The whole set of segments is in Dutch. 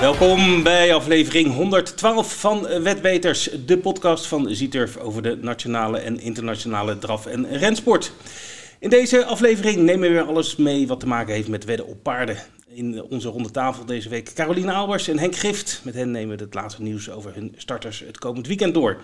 Welkom bij aflevering 112 van Wetbeters, de podcast van Zieturf over de nationale en internationale draf- en rensport. In deze aflevering nemen we weer alles mee wat te maken heeft met wedden op paarden. In onze ronde tafel deze week Caroline Albers en Henk Gift. Met hen nemen we het laatste nieuws over hun starters het komend weekend door.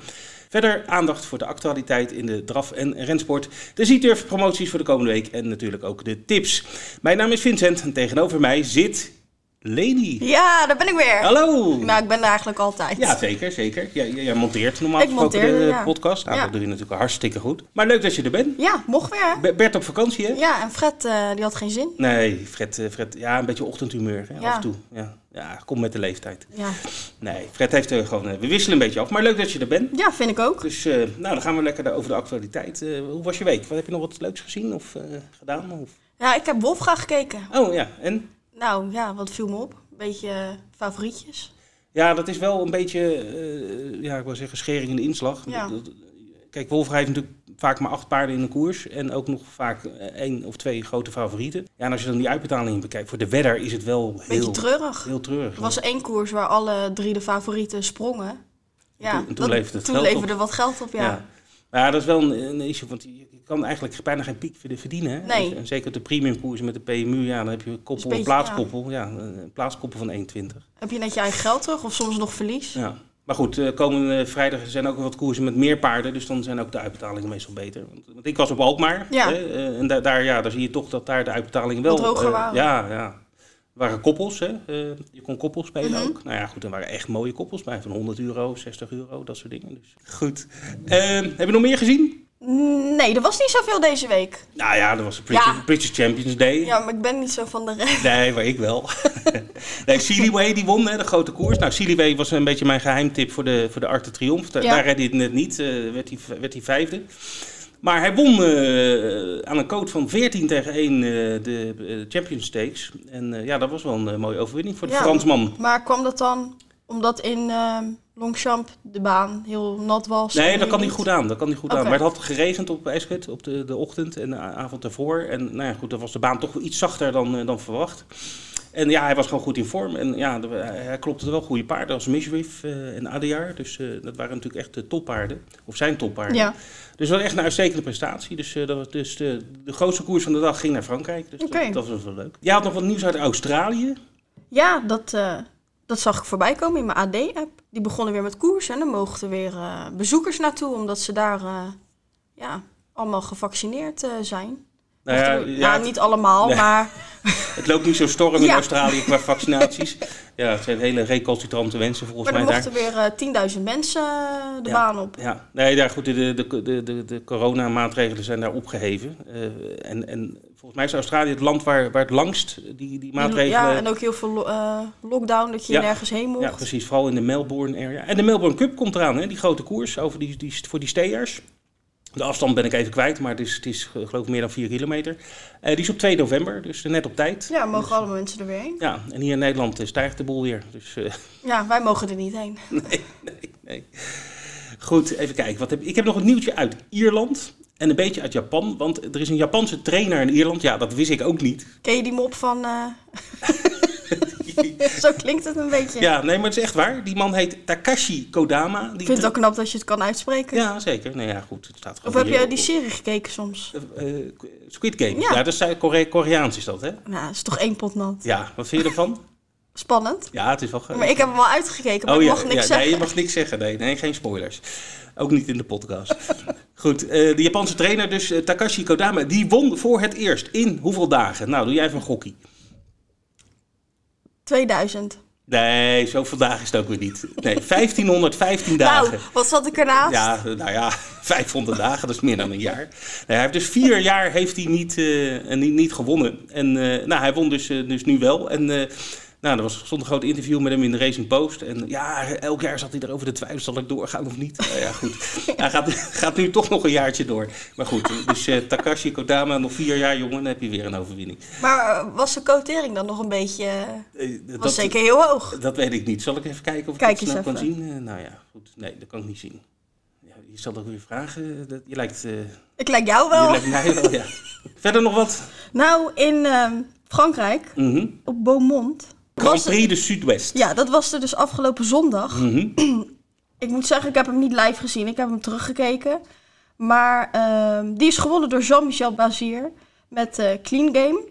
Verder aandacht voor de actualiteit in de draf- en rensport. De Zieturf promoties voor de komende week en natuurlijk ook de tips. Mijn naam is Vincent en tegenover mij zit Leni. Ja, daar ben ik weer. Hallo! Nou, ik ben er eigenlijk altijd. Ja, zeker, zeker. Jij, jij monteert normaal Ik gesproken monteer, de ja. podcast. Nou, Ja. dat doe je natuurlijk hartstikke goed. Maar leuk dat je er bent. Ja, mocht weer. Bert op vakantie, hè? Ja, en Fred, eh, die had geen zin. Nee, Fred, eh, Fred, ja, een beetje ochtendhumeur, hè, Ja. af en toe. Ja, ja, kom met de leeftijd. Ja, Nee, Fred heeft er gewoon, eh, we wisselen een beetje af. Maar leuk dat je er bent. ja vind ik ook. Dus, nou, dan gaan we lekker over de actualiteit. Hoe was je week? Wat, heb je nog wat leuks gezien of gedaan? Of... Ja, ik heb Wolfga gekeken. Oh ja, en? Nou, ja, wat viel me op? Een beetje eh, favorietjes. Ja, dat is wel een beetje, eh, ja, ik wil zeggen, schering in de inslag. Ja. Kijk, Wolf heeft natuurlijk vaak maar acht paarden in een koers. En ook nog vaak eh, één of twee grote favorieten. Ja, en als je dan die uitbetalingen bekijkt, voor de wedder is het wel heel, Beetje treurig. heel treurig. Er was één koers waar alle drie de favorieten sprongen. Ja, toen- en toen dat- leverde het toen geld op. leverde wat geld op, ja. ja. Maar ja, dat is wel een, een issue, want je kan eigenlijk bijna geen piek verdienen. Nee. En zeker op de premium koersen met de PMU, ja, dan heb je een koppel, een plaatskoppel. Ja. een plaatskoppel van 1,20. Heb je net je eigen geld terug of soms nog verlies? Ja. Maar goed, eh, komende vrijdag zijn ook wat koersen met meer paarden. Dus dan zijn ook de uitbetalingen meestal beter. Want, want ik was op Alkmaar. Ja. Hè, eh, en daar, daar, ja, daar zie je toch dat daar de uitbetalingen wel... Wat hoger eh, waren. Ja, ja. Er waren koppels, hè. Eh, je kon koppels spelen Mhm. ook. Nou ja, goed, er waren echt mooie koppels bij. Van 100 euro, 60 euro, dat soort dingen. Dus goed. Eh, heb je nog meer gezien? Nee, er was niet zoveel deze week. Nou ja, dat was de British, Ja. British Champions Day. Ja, maar ik ben niet zo van de rest. Nee, maar ik wel. nee, Sealiway die won, hè, de grote koers. Nou, Sealiway was een beetje mijn geheimtip voor de, voor de Arte Triomf. Daar, Ja. daar redde hij het net niet, eh, werd, hij, werd hij vijfde. Maar hij won eh, aan een coat van 14 tegen 1 eh, de eh, Champions Stakes. En ja, dat was wel een mooie overwinning voor de Ja. Fransman. Maar kwam dat dan omdat in Longchamp de baan heel nat was? Nee, dat kan niet goed aan. Dat kan niet goed aan. Maar het had geregend op Ascot op de, de ochtend en de avond ervoor. En nou ja, goed, dan was de baan toch wel iets zachter dan, dan verwacht. En ja, hij was gewoon goed in vorm. En ja, hij klopte wel goede paarden als Mishriff eh, en Adear. Dus eh, dat waren natuurlijk echt de toppaarden. Of zijn toppaarden. Ja, Dus dat was echt een uitstekende prestatie. Dus, eh, dat was dus de, de grootste koers van de dag ging naar Frankrijk. Dus Oké. dat, dat was wel leuk. Jij had nog wat nieuws uit Australië. ja dat, dat zag ik voorbij komen in mijn AD-app. Die begonnen weer met koers en dan mochten er weer bezoekers naartoe, omdat ze daar ja, allemaal gevaccineerd zijn. Nou ja, ja, nou, niet allemaal, Nee. maar het loopt niet zo storm in Ja. Australië qua vaccinaties. ja, het zijn hele recalcitrante mensen volgens maar er mij daar. mochten weer eh 10.000 mensen eh, de Ja. baan op. Ja, nee, ja, goed, de, de, de, de, de coronamaatregelen zijn daar opgeheven. Eh, en, en volgens mij is Australië het land waar, waar het langst die, die maatregelen... Ja, en ook heel veel lo- lockdown, dat je Ja. nergens heen mocht. Ja, precies. Vooral in de Melbourne area. En de Melbourne Cup komt eraan, hè, die grote koers over die, die, voor die stayers. De afstand ben ik even kwijt, maar het is, het is eh, geloof ik meer dan 4 kilometer. Eh, die is op 2 november, dus eh, net op tijd. Ja, mogen Dus, allemaal mensen er weer heen. ja, en hier in Nederland eh, stijgt de boel weer. Dus eh, Ja, wij mogen er niet heen. nee, nee, nee. Goed, even kijken. Wat heb, ik heb nog een nieuwtje uit Ierland en een beetje uit Japan. Want er is een Japanse trainer in Ierland. Ja, dat wist ik ook niet. Ken je die mop van... eh, Zo klinkt het een beetje. ja, nee, maar het is echt waar. Die man heet Takashi Kodama. Die Ik vind het ook knap dat je het kan uitspreken. Ja, zeker. Nee, ja, goed. Het staat of gewoon heb hier je die serie gekeken soms? Eh, eh, Squid Game. Ja, Ja. dat is eh, Kore- Koreaans is dat, hè? Nou, dat is toch één pot nat. Ja, wat vind je ervan? Spannend. Ja, het is wel... Maar ik heb hem al uitgekeken, maar oh ik ja, niks ja zeggen. nee, je mag niks zeggen. Nee, nee, geen spoilers. Ook niet in de podcast. Goed, de Japanse trainer dus, Takashi Kodama, die won voor het eerst in hoeveel dagen? Nou, doe jij even een gokkie. 2000. Nee, zoveel dagen is het ook weer niet. Nee, 1515 dagen. Nou, wat zat ik ernaast? Ja, nou ja, 500 dagen, dat is meer dan een jaar. Nee, hij heeft dus vier jaar heeft hij niet, eh, niet, niet gewonnen. En eh, nou, hij won dus, eh, dus nu wel. En nou, er was, stond een groot interview met hem in de Racing Post. En ja, elk jaar zat hij erover de twijfel, zal ik doorgaan of niet? Nou ja, goed. Hij gaat, gaat nu toch nog een jaartje door. Maar goed, dus eh, Takashi Kodama, nog vier jaar jongen, dan heb je weer een overwinning. Maar eh, was de quotering dan nog een beetje... Eh, was dat, zeker heel hoog. dat weet ik niet. Zal ik even kijken of Kijk ik het snel eens kan zien? Nou ja, goed. Nee, dat kan ik niet zien. Ja, je zal ook weer vragen. Dat, je lijkt... Ik lijk jou Je wel. lijkt mij wel, ja. Verder nog wat? Nou, in ehm, Frankrijk, Mhm. op Beaumont, Grand Prix de Zuidwest. Ja, dat was er dus afgelopen zondag. Mhm. Ik moet zeggen, ik heb hem niet live gezien. Ik heb hem teruggekeken. Maar ehm, die is gewonnen door Jean-Michel Bazier met eh, Clean Game.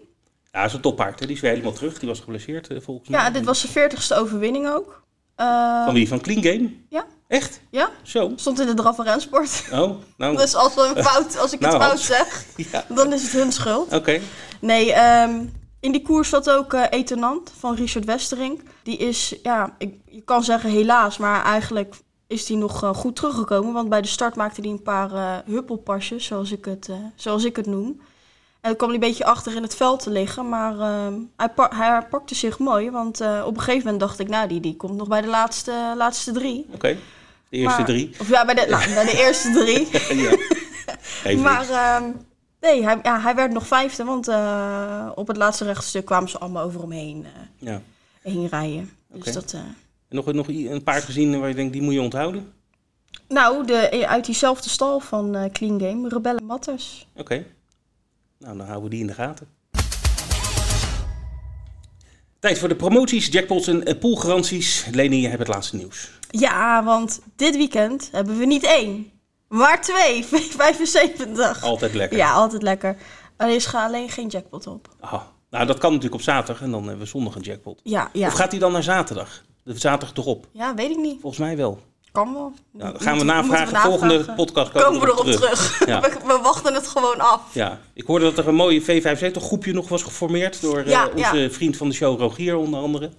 Ja, dat is een toppaard. Hè? Die is weer helemaal terug. Die was geblesseerd eh, volgens mij. Ja, dit was zijn veertigste overwinning ook. Eh, Van wie? Van Clean Game? Ja. Echt? Ja, Zo. stond in de draf en rensport. Oh, nou. Dus als, we een fout, als ik het Nou, fout zeg, Ja. dan is het hun schuld. Oké. Nee, ehm, in die koers zat ook eh Etenant van Richard Westerink. Die is, ja, ik, je kan zeggen helaas, maar eigenlijk is die nog eh, goed teruggekomen. Want bij de start maakte hij een paar eh, huppelpasjes, zoals ik, het, zoals ik het noem. En dan kwam hij een beetje achter in het veld te liggen. Maar ehm, hij, pa- hij herpakte zich mooi. Want op een gegeven moment dacht ik, nou, die, die komt nog bij de laatste, laatste drie. Oké. De eerste Maar- drie. Of ja, bij de, nou, bij de eerste drie. ja. Even Maar. Nee, hij, ja, hij werd nog vijfde, want eh, op het laatste rechtstuk kwamen ze allemaal over hem heen, eh, Ja. heen rijden. Dus dat, En nog, nog een paard gezien waar je denkt, die moet je onthouden? nou, de, uit diezelfde stal van Clean Game, Rebelle Matters. Oké. Nou, dan houden we die in de gaten. Tijd voor de promoties, jackpots en poolgaranties. Leni, je hebt het laatste nieuws. Ja, want dit weekend hebben we niet één, maar twee, 75. Altijd lekker. Ja, altijd lekker. Er is ga- alleen geen jackpot op. Ah, nou, dat kan natuurlijk op zaterdag en dan hebben we zondag een jackpot. Ja, ja. Of gaat die dan naar zaterdag? De zaterdag erop? Ja, weet ik niet. Volgens mij wel. Kan wel. Nou, dan gaan we navragen. we Volgende podcast komen, Komen we erop terug. Ja. We, we wachten het gewoon af. Ja, ik hoorde dat er een mooie V75 groepje nog was geformeerd door eh, onze vriend van de show Rogier onder andere.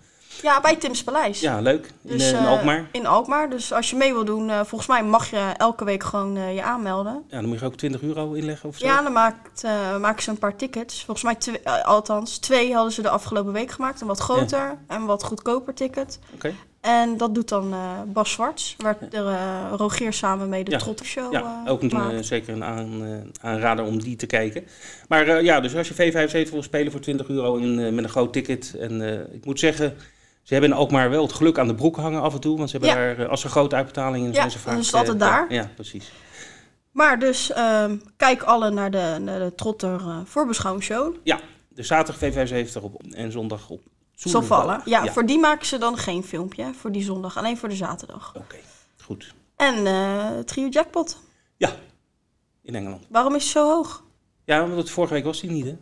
Ja, bij Tim's Paleis. Ja, leuk. In, Dus, eh, in eh, Alkmaar. In Alkmaar. Dus als je mee wil doen, eh, volgens mij mag je elke week gewoon je aanmelden. Ja, dan moet je ook 20 euro inleggen of zo. Ja, dan maakt, maken ze een paar tickets. Volgens mij, twee, althans, twee hadden ze de afgelopen week gemaakt. Een wat groter en wat goedkoper ticket. Oké. En dat doet dan Bas Zwarts, waar eh, Rogier samen mee de Ja. Trotter Show Ja, ook een, zeker een aan, aanrader om die te kijken. Maar ja, dus als je V75 wil spelen voor 20 euro eh, met een groot ticket. En ik moet zeggen, ze hebben in Alkmaar wel het geluk aan de broek hangen af en toe. Want ze hebben Ja. daar, eh, als er grote uitbetalingen Ja, zijn ze vaak... dan is het altijd eh, daar. Ja, precies. Maar dus, ehm, kijk alle naar de, naar de Trotter eh voorbeschouwingsshow. Ja, dus zaterdag V75 op en zondag op Zal Soelenvallen. vallen. Ja, voor die maken ze dan geen filmpje, hè, voor die zondag. Alleen voor de zaterdag. Oké, goed. En eh trio jackpot. Ja, in Engeland. Waarom is het zo hoog? Ja, want het, vorige week was die niet, hè?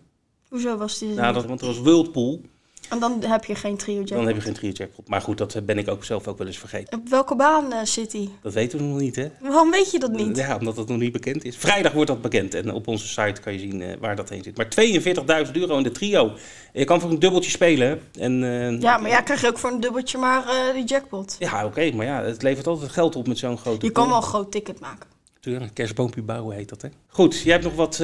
Hoezo was die Ja, niet? dat, want er was Whirlpool. En dan heb je geen trio jackpot. Dan heb je geen trio jackpot. Maar goed, dat ben ik ook zelf ook wel eens vergeten. Op welke baan eh, zit hij? Dat weten we nog niet, hè? Waarom weet je dat niet? Ja, omdat het nog niet bekend is. Vrijdag wordt dat bekend en op onze site kan je zien eh, waar dat heen zit. Maar 42.000 euro in de trio. Je kan voor een dubbeltje spelen. En, eh, Ja, maar ja, krijg je ook voor een dubbeltje maar die jackpot. Ja, oké, maar ja, het levert altijd geld op met zo'n grote Je kan wel een groot ticket maken. Een kerstboompje bouwen heet dat, hè? Goed, jij hebt nog wat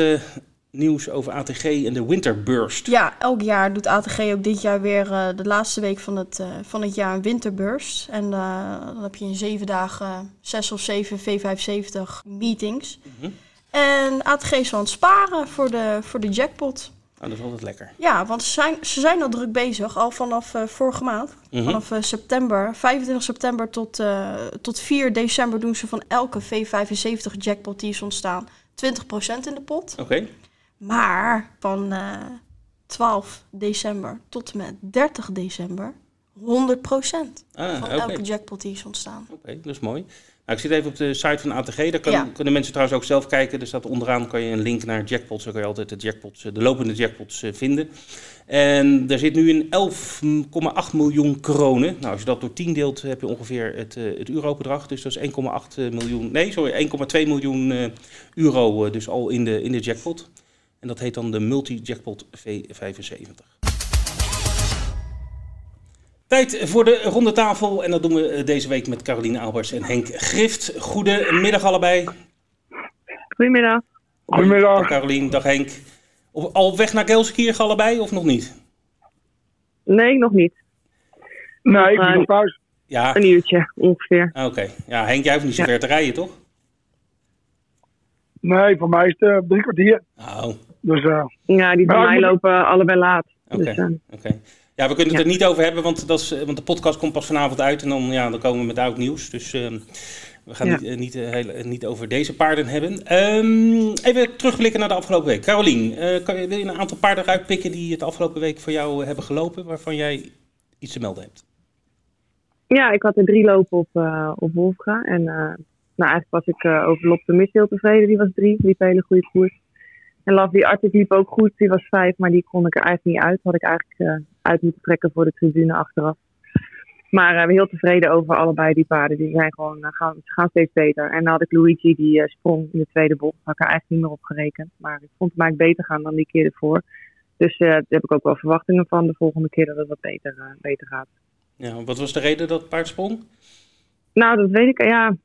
nieuws over ATG en de Winterburst. Ja, elk jaar doet ATG ook dit jaar weer eh, de laatste week van het, eh, van het jaar een winterburst. En eh, dan heb je in zeven dagen zes of zeven V75 meetings. Mhm. En ATG is aan het sparen voor de, voor de jackpot. Nou, dat is altijd lekker. Ja, want ze zijn, ze zijn al druk bezig, al vanaf vorige maand. Mhm. Vanaf september, 25 september tot, tot 4 december doen ze van elke V75 jackpot die is ontstaan 20% in de pot. Oké, Maar van eh 12 december tot en met 30 december 100% ah, van elke jackpot die is ontstaan. Oké, dat is mooi. Nou, ik zit even op de site van ATG. Daar kan- Ja. kunnen mensen trouwens ook zelf kijken. Er staat onderaan kan je een link naar jackpots. Daar kan je altijd de, jackpots, eh, de lopende jackpots eh, vinden. En er zit nu in 11,8 miljoen kronen. Nou, als je dat door 10 deelt, heb je ongeveer het, het eurobedrag. Dus dat is 1,8 miljoen. Nee, sorry, 1,2 miljoen euro dus al in de, in de jackpot. En dat heet dan de multi-jackpot V75. Tijd voor de ronde tafel. En dat doen we eh, deze week met Caroline Albers en Henk Grift. Goedemiddag allebei. Goedemiddag. Dag Goedemiddag. Caroline, dag Henk. Op, al weg naar Gelsenkirchen allebei of nog niet? Nee, nog niet. Nee, ik ben Maar- nog thuis. Ja, Een uurtje ongeveer. ah, oké. Ja, Henk, jij hoeft niet zo Ja. ver te rijden, toch? Nee, voor mij is het eh, drie kwartier. Oh, oké. Dus eh, Ja, die ik mij lopen allebei laat. Oké. Dus, eh, Ja, we kunnen het Ja. er niet over hebben, want, dat is, eh, want de podcast komt pas vanavond uit. En dan, ja, dan komen we met oud nieuws. Dus ehm, we gaan Ja. niet, niet, niet over deze paarden hebben. Ehm, even terugblikken naar de afgelopen week. Carolien, eh, kan je, wil je een aantal paarden eruit pikken die het afgelopen week voor jou hebben gelopen? Waarvan jij iets te melden hebt. Ja, ik had er drie lopen op, uh, op Wolfga. En uh, nou, eigenlijk was ik uh, over Lop de Mis heel tevreden. Die was drie, die liep een hele goede koers. En Lovely Arctic liep ook goed, die was vijf, maar die kon ik er eigenlijk niet uit. Had ik eigenlijk uit moeten trekken voor de tribune achteraf. Maar we zijn heel tevreden over allebei die paarden. Die zijn gewoon, gaan, ze gaan steeds beter. En dan had ik Luigi, die sprong in de tweede bocht. Had ik er eigenlijk niet meer op gerekend. Maar ik vond hem eigenlijk beter gaan dan die keer ervoor. Dus daar heb ik ook wel verwachtingen van de volgende keer dat het wat beter, beter gaat. Ja, wat was de reden dat het paard sprong? Nou, dat weet ik. Ja,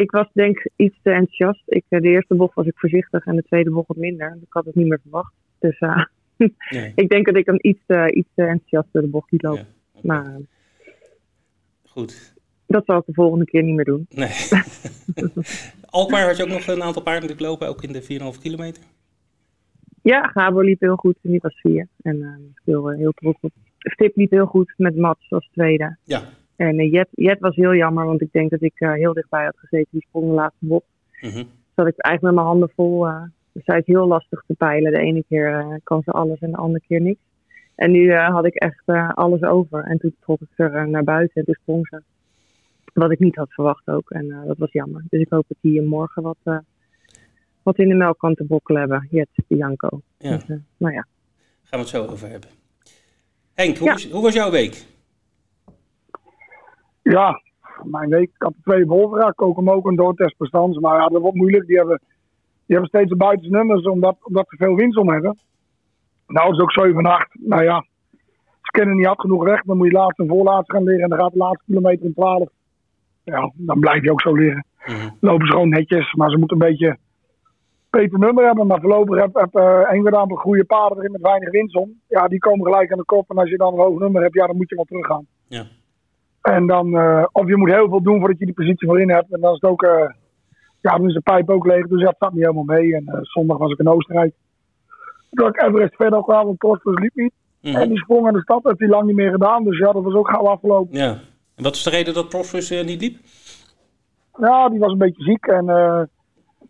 ik was denk ik iets te enthousiast. Ik, de eerste bocht was ik voorzichtig en de tweede bocht wat minder. Ik had het niet meer verwacht. Dus uh, nee. ik denk dat ik hem iets, uh, iets te enthousiast door de bocht. Ja, okay. Maar goed. Dat zal ik de volgende keer niet meer doen. Nee. Alkmaar had je ook nog een aantal paarden natuurlijk lopen, ook in de 4,5 kilometer? Ja, Gabor liep heel goed en die was vier. En uh, heel, heel trots op. Stip liep heel goed met Mats als tweede. Ja. En uh, Jet, Jet was heel jammer, want ik denk dat ik uh, heel dichtbij had gezeten. Die sprong de laatste bocht. Mm -hmm. Zat ik eigenlijk met mijn handen vol. Uh, dus zij is heel lastig te peilen. De ene keer kan ze alles en de andere keer niks. En nu had ik echt alles over. En toen trok ik er naar buiten en toen sprong ze. Wat ik niet had verwacht ook. En dat was jammer. Dus ik hoop dat die morgen wat, wat in de melk kan te bokkelen hebben. Jet, Bianco. Ja. Dus, nou ja. Gaan we het zo over hebben. Henk, hoe, ja. was, hoe was jouw week? Ja, mijn week. Ik had twee bolvera, koken ook een doortestbestands. Maar ja, dat wordt moeilijk. Die hebben, die hebben steeds de buitenste nummers omdat, omdat ze veel winst om hebben. Nou, dat is ook 7 8. Nou ja, ze kennen niet hard genoeg weg. Dan moet je laatste en voorlaatste gaan liggen. En dan gaat de laatste kilometer in 12. Ja, dan blijf je ook zo liggen. Mm -hmm. Lopen ze gewoon netjes. Maar ze moeten een beetje beter nummer hebben. Maar voorlopig heb, heb uh, een aantal goede paarden erin met weinig winst om. Ja, die komen gelijk aan de kop. En als je dan een hoog nummer hebt, ja, dan moet je wel teruggaan. Ja. En dan, uh, of je moet heel veel doen voordat je die positie wel in hebt. En dan is het ook, uh, ja, dan is de pijp ook leeg. Dus dat staat niet helemaal mee. En zondag was ik in Oostenrijk. Toen ik Everest verder kwam, want Prosperus liep niet. Mhm. En die sprong aan de stad, heeft hij lang niet meer gedaan. Dus ja, dat was ook gauw afgelopen. Ja. En wat is de reden dat uh, niet liep? Ja, die was een beetje ziek en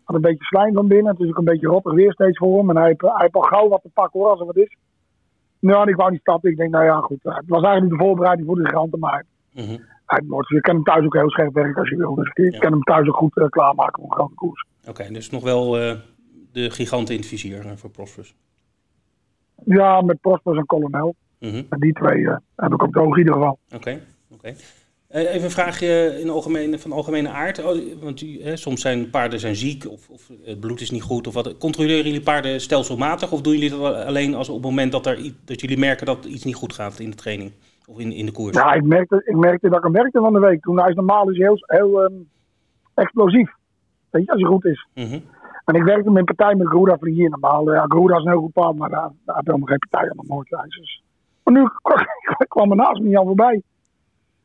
had een beetje slijm van binnen. Het is ook een beetje rottig weer steeds voor hem. En hij hij heeft al gauw wat te pakken hoor, als er wat is. Nou, ik wou niet stappen. Ik denk, nou ja, goed. Het was eigenlijk de voorbereiding voor de giganten, maar Hij wordt, je kan hem thuis ook heel scherp werken als je wil. Dus je Ja. kan hem thuis ook goed uh, klaarmaken voor een grote koers. Oké, dus nog wel eh, de giganten in het vizier eh, voor Prosperus. Ja, met Prosperus en Colonel. Mhm. En die twee heb ik op de oog in ieder geval. Oké, oké. Eh, even een vraagje in algemene, van algemene aard. Oh, want u, hè, soms zijn paarden zijn ziek of, of het bloed is niet goed. Of wat. Controleren jullie paarden stelselmatig of doen jullie dat alleen als op het moment dat, er, dat jullie merken dat iets niet goed gaat in de training of in, in de koers? Ja, ik merkte, ik merkte dat ik hem merkte van de week. Toen hij is normaal is heel, heel ehm, explosief. Weet je, als hij goed is. Mhm. En ik werkte met een partij met Garuda hier normaal. Ja, Garuda is een heel goed paard, maar daar, daar heb helemaal geen partij aan. Hij is dus- Maar nu kwam, er naast me niet aan voorbij.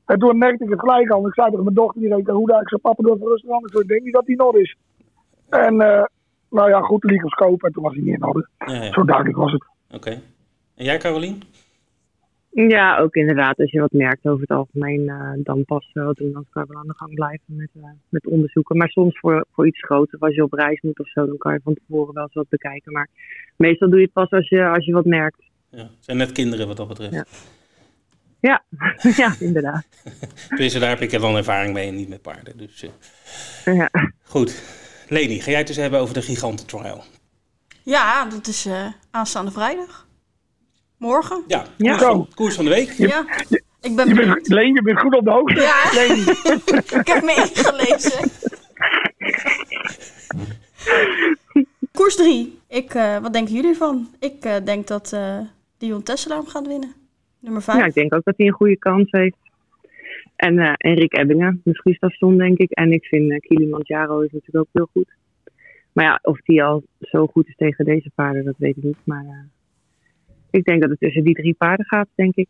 En toen merkte ik het gelijk al. Ik zei tegen mijn dochter, die reed Garuda. Ik zei, papa, doe even rustig aan. Ik zei, denk niet dat hij orde is. En, eh, nou ja, goed, de liep scope en toen was hij niet in orde. Ja, ja. Zo duidelijk was het. Oké. En jij, Carolien? Ja, ook inderdaad. Als je wat merkt over het algemeen, eh, dan pas wel doen. Dan kan je wel aan de gang blijven met, eh, met onderzoeken. Maar soms voor, voor iets groter, als je op reis moet of zo, dan kan je van tevoren wel eens wat bekijken. Maar meestal doe je het pas als je, als je wat merkt. Ja, het zijn net kinderen wat dat betreft. Ja. Ja, ja inderdaad. Tenminste, daar heb ik dan ervaring mee en niet met paarden. Dus, eh, Ja. Goed. Leni, ga jij het eens hebben over de gigantentrial? Ja, dat is eh, aanstaande vrijdag. Morgen. Ja, Ja. koers, van, koers van de week. Ja. Ik ben Je benieuwd. bent, Leen, je bent goed op de hoogte. Ja. Leen. Ik heb me ingelezen. Koers 3. Ik, eh, wat denken jullie ervan? Ik eh, denk dat eh Dion Tesselaar hem gaat winnen. Nummer 5. ja, ik denk ook dat hij een goede kans heeft. En eh Enrik Ebbingen, misschien station denk ik. En ik vind uh, Kilimanjaro is natuurlijk ook heel goed. Maar ja, of die al zo goed is tegen deze paarden, dat weet ik niet. Maar eh, ik denk dat het tussen die drie paarden gaat, denk ik.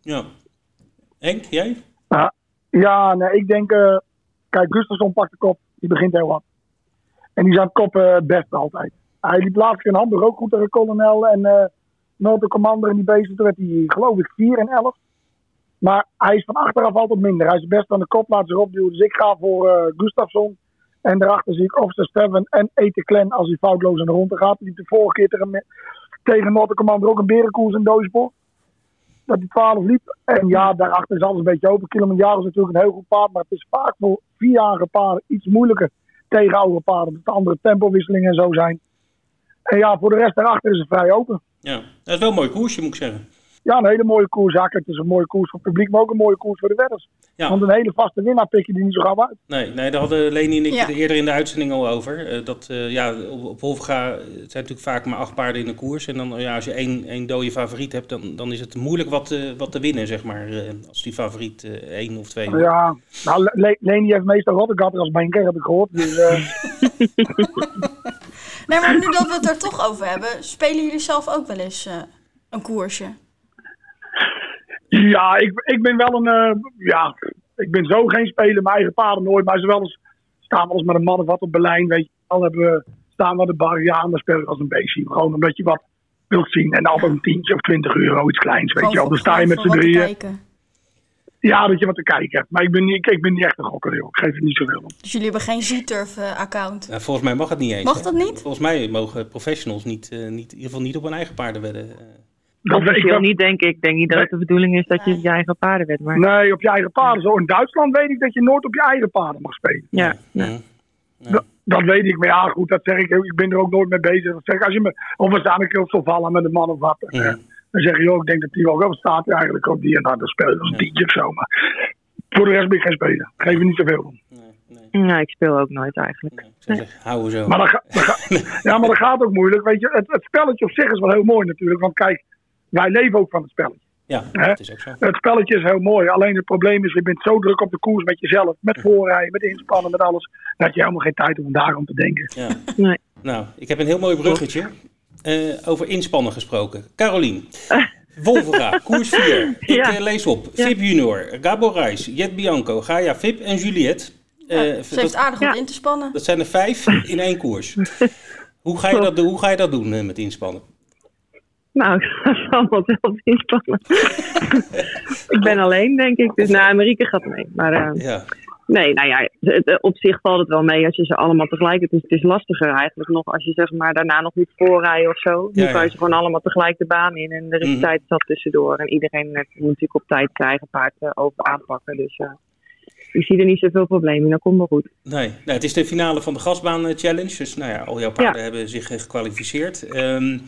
Ja. Henk, jij? Ja, nee, ik denk, eh, kijk, Gustafsson pakt de kop. Die begint heel wat. En die is aan het kop eh, het beste altijd. Hij liep laatst in Hamburg ook goed tegen Colonel en eh Noord Commander en die beesten. Toen werd hij, geloof ik, 4 en 11. Maar hij is van achteraf altijd minder. Hij is best aan de kop, laat zich opduwen. Dus ik ga voor eh Gustafsson. En daarachter zie ik Officer Steven en Ete Klen als hij foutloos aan de ronde gaat. Die de vorige keer tegen, tegen Noord Commander ook een berenkoers in Doosborg. dat hij 12 liep. En ja, daarachter is alles een beetje open. Kilimanjaro is natuurlijk een heel goed paard. Maar het is vaak voor vierjarige paarden iets moeilijker tegen oude paarden. Omdat er andere tempowisselingen en zo zijn. En ja, voor de rest daarachter is het vrij open. Ja, dat is wel een mooi koersje, moet ik zeggen. Ja, een hele mooie koers. Ja, kijk, het is een mooie koers voor het publiek, maar ook een mooie koers voor de wedders. Ja. Want een hele vaste winnaar pik je die niet zo gauw uit. Nee, nee, daar hadden Leni en ik Ja. eerder in de uitzending al over. Eh, dat eh, ja, op, op Wolfga het zijn natuurlijk vaak maar acht paarden in een koers. En dan, ja, als je één, één dode favoriet hebt, dan, dan is het moeilijk wat, eh, wat te winnen, zeg maar. eh, als die favoriet één of twee. Ja, nou, Le- Le- Leni heeft meestal Rottegatter als banker, heb ik gehoord. Dus, eh, Nee, maar nu dat we het er toch over hebben, spelen jullie zelf ook wel eens eh, een koersje? Ja, ik, ik ben wel een... eh, ja, ik ben zo geen speler, mijn eigen paarden nooit. Maar ze wel eens, staan wel eens met een man of wat op Berlijn, weet je. Al hebben we, staan we aan de bar, ja, en dan speel ik als een beestje. Gewoon omdat je wat wilt zien. En altijd een tientje of twintig euro, iets kleins, weet je wel. Dan sta je met z'n drieën. Ja, dat je wat te kijken hebt. Maar ik ben niet, ik, ik ben niet echt een gokker, joh. Ik geef het niet zoveel om. Dus jullie hebben geen Z-Turf-account? Nou, volgens mij mag het niet eens. Mag hè? dat niet? Volgens mij mogen professionals niet, eh, niet, in ieder geval niet op hun eigen paarden wedden. Dat weet ik Officieel wel. niet, denk ik. Ik denk niet dat het de bedoeling is dat je je eigen paarden bent. Maar Nee, op je eigen paarden. Zo in Duitsland weet ik dat je nooit op je eigen paarden mag spelen. ja, Nee. Dat, dat weet ik. Maar ja, goed, dat zeg ik. Ik ben er ook nooit mee bezig. Dat zeg ik, als je me, of we staan een keer op zo'n vallen met een man of wat. Ja. Dan zeg je, joh, ik denk dat die wel wel staat eigenlijk op die en nou, dan speel je als een tientje of zo. Maar voor de rest ben ik geen speler. Ik geef er niet zoveel om. Nee, nee, nee, ik speel ook nooit eigenlijk. nee. Ik zeggen, houden zo. Maar dat, ga- dat ga- ja, maar dat gaat ook moeilijk. Weet je, het, het spelletje op zich is wel heel mooi natuurlijk. Want kijk, wij leven ook van het spelletje. Ja, Hè? dat is ook zo. Het spelletje is heel mooi. Alleen het probleem is, je bent zo druk op de koers met jezelf. Met voorrijden, met inspannen, met alles. Dat je helemaal geen tijd hebt om daarom te denken. Ja. Nee. Nou, ik heb een heel mooi bruggetje eh, over inspannen gesproken. Carolien. Wolvera, koers 4. Ik Ja. eh, lees op. Ja. Vip Junior, Gabo Reis, Jet Bianco, Gaia Vip en Juliette. Eh, Ja, ze heeft dat, aardig wat ja. in te spannen. dat zijn er vijf in één koers. Hoe ga je dat, doen- hoe ga je dat doen met inspannen? Nou, ik ga ze allemaal zelf inspannen. ik ben alleen, denk ik. Dus nou, Marieke gaat mee. Maar eh, Ja, nee, nou ja, het, eh, op zich valt het wel mee als je ze allemaal tegelijk... Het is, het is lastiger eigenlijk nog als je zeg maar daarna nog moet voorrijden of zo. Nu Ja, kan je ze gewoon allemaal tegelijk de baan in. En er is Mhm. tijd zat tussendoor. En iedereen eh, moet natuurlijk op tijd zijn eigen paard over aanpakken. Dus eh, ik zie er niet zoveel probleem in. Dat komt wel goed. nee. Nou, het is de finale van de Gasbaan Challenge. Dus nou ja, al jouw paarden hebben zich gekwalificeerd. Ehm,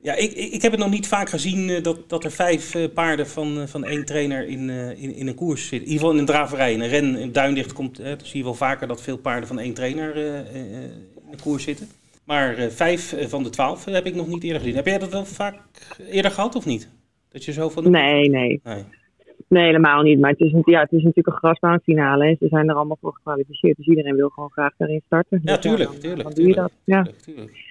ja, ik, ik heb het nog niet vaak gezien eh, dat, dat er vijf eh, paarden van, eh, van één trainer in, in, in een koers zitten. In ieder geval in een draverij. In een ren in Duindicht komt, eh, zie je wel vaker dat veel paarden van één trainer in de koers zitten. Maar vijf van de twaalf heb ik nog niet eerder gezien. Heb jij dat wel vaak eerder gehad of niet? Dat je zo. Nee, nee. Nee. Nee, helemaal niet. Maar het is, ja, het is natuurlijk een grasbaanfinale. En ze zijn er allemaal voor gekwalificeerd. Dus iedereen wil gewoon graag daarin starten. Ja, Dus tuurlijk, dan, tuurlijk, doe je tuurlijk. dat. Ja. Tuurlijk, tuurlijk, tuurlijk.